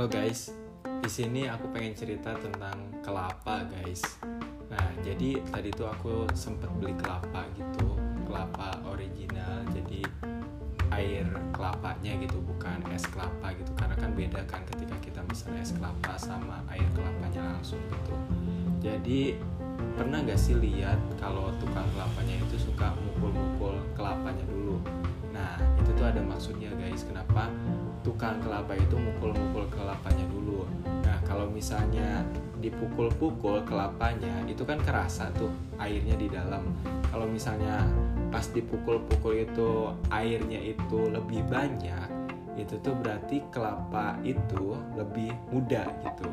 Halo guys, di sini aku pengen cerita tentang kelapa guys. Nah, jadi tadi tuh aku sempet beli kelapa gitu, kelapa original, jadi air kelapanya gitu, bukan es kelapa gitu. Karena kan beda kan ketika kita misalnya es kelapa sama air kelapanya langsung gitu. Jadi pernah gak sih lihat kalau tukang kelapanya itu suka mukul-mukul kelapanya dulu? Nah, itu tuh ada maksudnya guys. Kenapa tukang kelapa itu mukul-mukul kelapanya dulu. Nah, kalau misalnya dipukul-pukul kelapanya, itu kan kerasa tuh airnya di dalam. Kalau misalnya pas dipukul-pukul itu airnya itu lebih banyak, itu tuh berarti kelapa itu lebih muda gitu.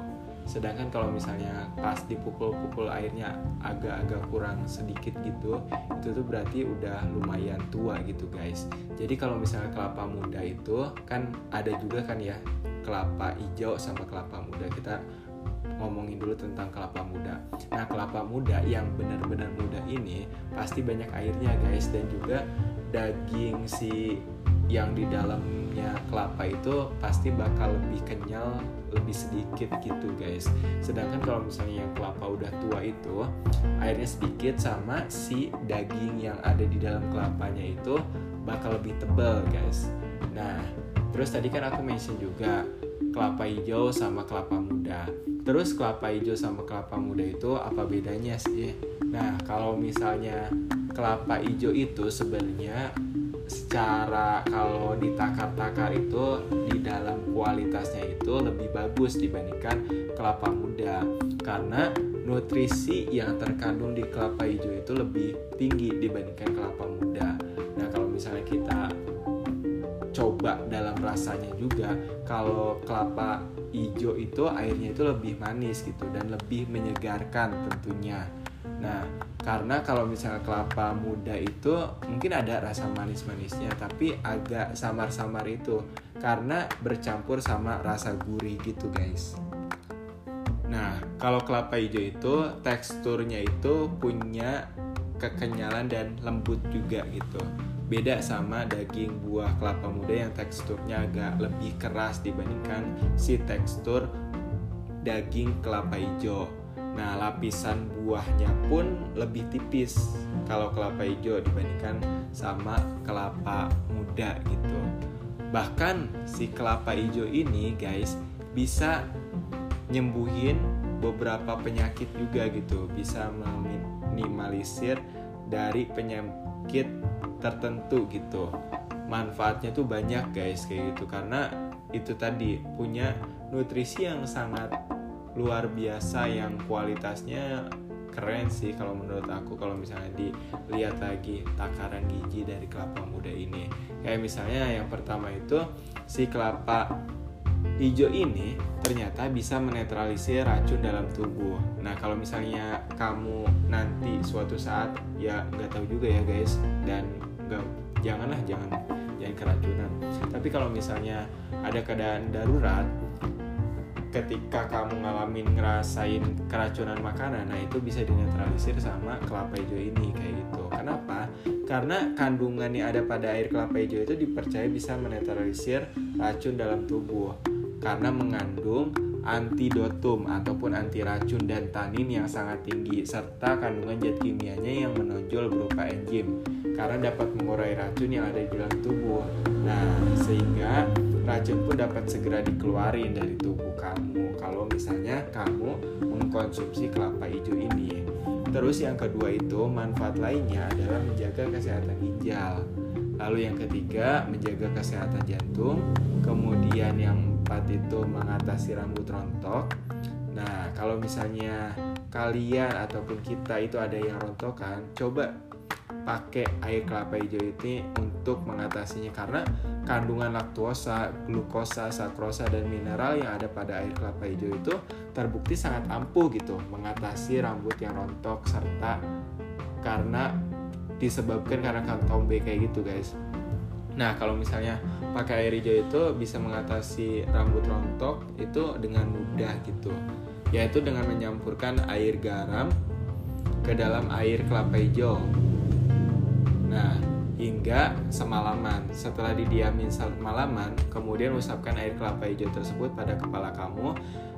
Sedangkan kalau misalnya pas dipukul-pukul airnya agak-agak kurang sedikit gitu, itu tuh berarti udah lumayan tua gitu guys. Jadi kalau misalnya kelapa muda itu kan ada juga kan ya kelapa hijau sama kelapa muda. Kita ngomongin dulu tentang kelapa muda. Nah, kelapa muda yang benar-benar muda ini pasti banyak airnya guys dan juga daging si yang di dalamnya kelapa itu pasti bakal lebih kenyal lebih sedikit gitu guys. Sedangkan kalau misalnya yang kelapa udah tua itu airnya sedikit sama si daging yang ada di dalam kelapanya itu bakal lebih tebal guys. Nah terus tadi kan aku mention juga kelapa hijau sama kelapa muda. Terus kelapa hijau sama kelapa muda itu apa bedanya sih? Nah kalau misalnya kelapa hijau itu sebenarnya secara kalau ditakar-takar itu di dalam kualitasnya itu lebih bagus dibandingkan kelapa muda karena nutrisi yang terkandung di kelapa hijau itu lebih tinggi dibandingkan kelapa muda. Nah, kalau misalnya kita coba dalam rasanya juga kalau kelapa hijau itu airnya itu lebih manis gitu dan lebih menyegarkan tentunya. Nah, karena kalau misalnya kelapa muda itu mungkin ada rasa manis-manisnya tapi agak samar-samar itu karena bercampur sama rasa gurih gitu guys. Nah, kalau kelapa hijau itu teksturnya itu punya kekenyalan dan lembut juga gitu. Beda sama daging buah kelapa muda yang teksturnya agak lebih keras dibandingkan si tekstur daging kelapa hijau. Nah, lapisan buahnya pun lebih tipis kalau kelapa hijau dibandingkan sama kelapa muda gitu. Bahkan si kelapa hijau ini, guys, bisa nyembuhin beberapa penyakit juga gitu, bisa meminimalisir dari penyakit tertentu gitu. Manfaatnya tuh banyak, guys, kayak gitu karena itu tadi punya nutrisi yang sangat luar biasa yang kualitasnya keren sih kalau menurut aku kalau misalnya dilihat lagi takaran gizi dari kelapa muda ini kayak misalnya yang pertama itu si kelapa hijau ini ternyata bisa menetralisir racun dalam tubuh. Nah kalau misalnya kamu nanti suatu saat ya nggak tahu juga ya guys dan nggak janganlah jangan jangan keracunan. Tapi kalau misalnya ada keadaan darurat ketika kamu ngalamin ngerasain keracunan makanan nah itu bisa dinetralisir sama kelapa hijau ini kayak gitu. Kenapa? Karena kandungan yang ada pada air kelapa hijau itu dipercaya bisa menetralisir racun dalam tubuh. Karena mengandung antidotum ataupun anti racun dan tanin yang sangat tinggi serta kandungan zat kimianya yang menonjol berupa enzim. Karena dapat mengurai racun yang ada di dalam tubuh. Nah, sehingga racun pun dapat segera dikeluarin dari tubuh kamu misalnya kamu mengkonsumsi kelapa hijau ini. Terus yang kedua itu manfaat lainnya adalah menjaga kesehatan ginjal. Lalu yang ketiga menjaga kesehatan jantung. Kemudian yang empat itu mengatasi rambut rontok. Nah, kalau misalnya kalian ataupun kita itu ada yang rontokan, coba pakai air kelapa hijau ini untuk mengatasinya karena kandungan laktosa, glukosa, sakrosa dan mineral yang ada pada air kelapa hijau itu terbukti sangat ampuh gitu mengatasi rambut yang rontok serta karena disebabkan karena kantong B kayak gitu guys. Nah kalau misalnya pakai air hijau itu bisa mengatasi rambut rontok itu dengan mudah gitu, yaitu dengan menyampurkan air garam ke dalam air kelapa hijau hingga semalaman. Setelah didiamin semalaman, kemudian usapkan air kelapa hijau tersebut pada kepala kamu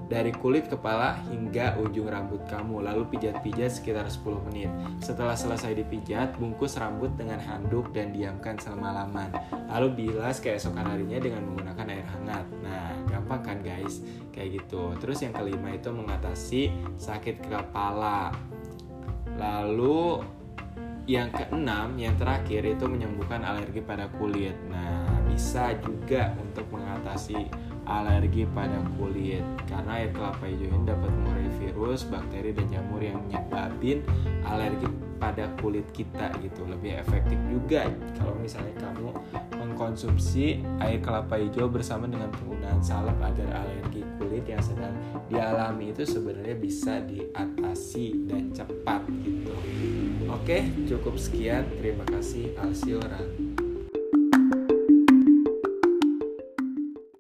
dari kulit kepala hingga ujung rambut kamu lalu pijat-pijat sekitar 10 menit. Setelah selesai dipijat bungkus rambut dengan handuk dan diamkan semalaman. Lalu bilas keesokan harinya dengan menggunakan air hangat. Nah gampang kan guys? Kayak gitu. Terus yang kelima itu mengatasi sakit kepala. Lalu yang keenam yang terakhir itu menyembuhkan alergi pada kulit nah bisa juga untuk mengatasi alergi pada kulit karena air kelapa hijau ini dapat mengurangi virus, bakteri dan jamur yang menyebabkan alergi pada kulit kita gitu. Lebih efektif juga kalau misalnya kamu mengkonsumsi air kelapa hijau bersama dengan penggunaan salep agar alergi kulit yang sedang dialami itu sebenarnya bisa diatasi dan cepat gitu. Oke, cukup sekian. Terima kasih Alsioran.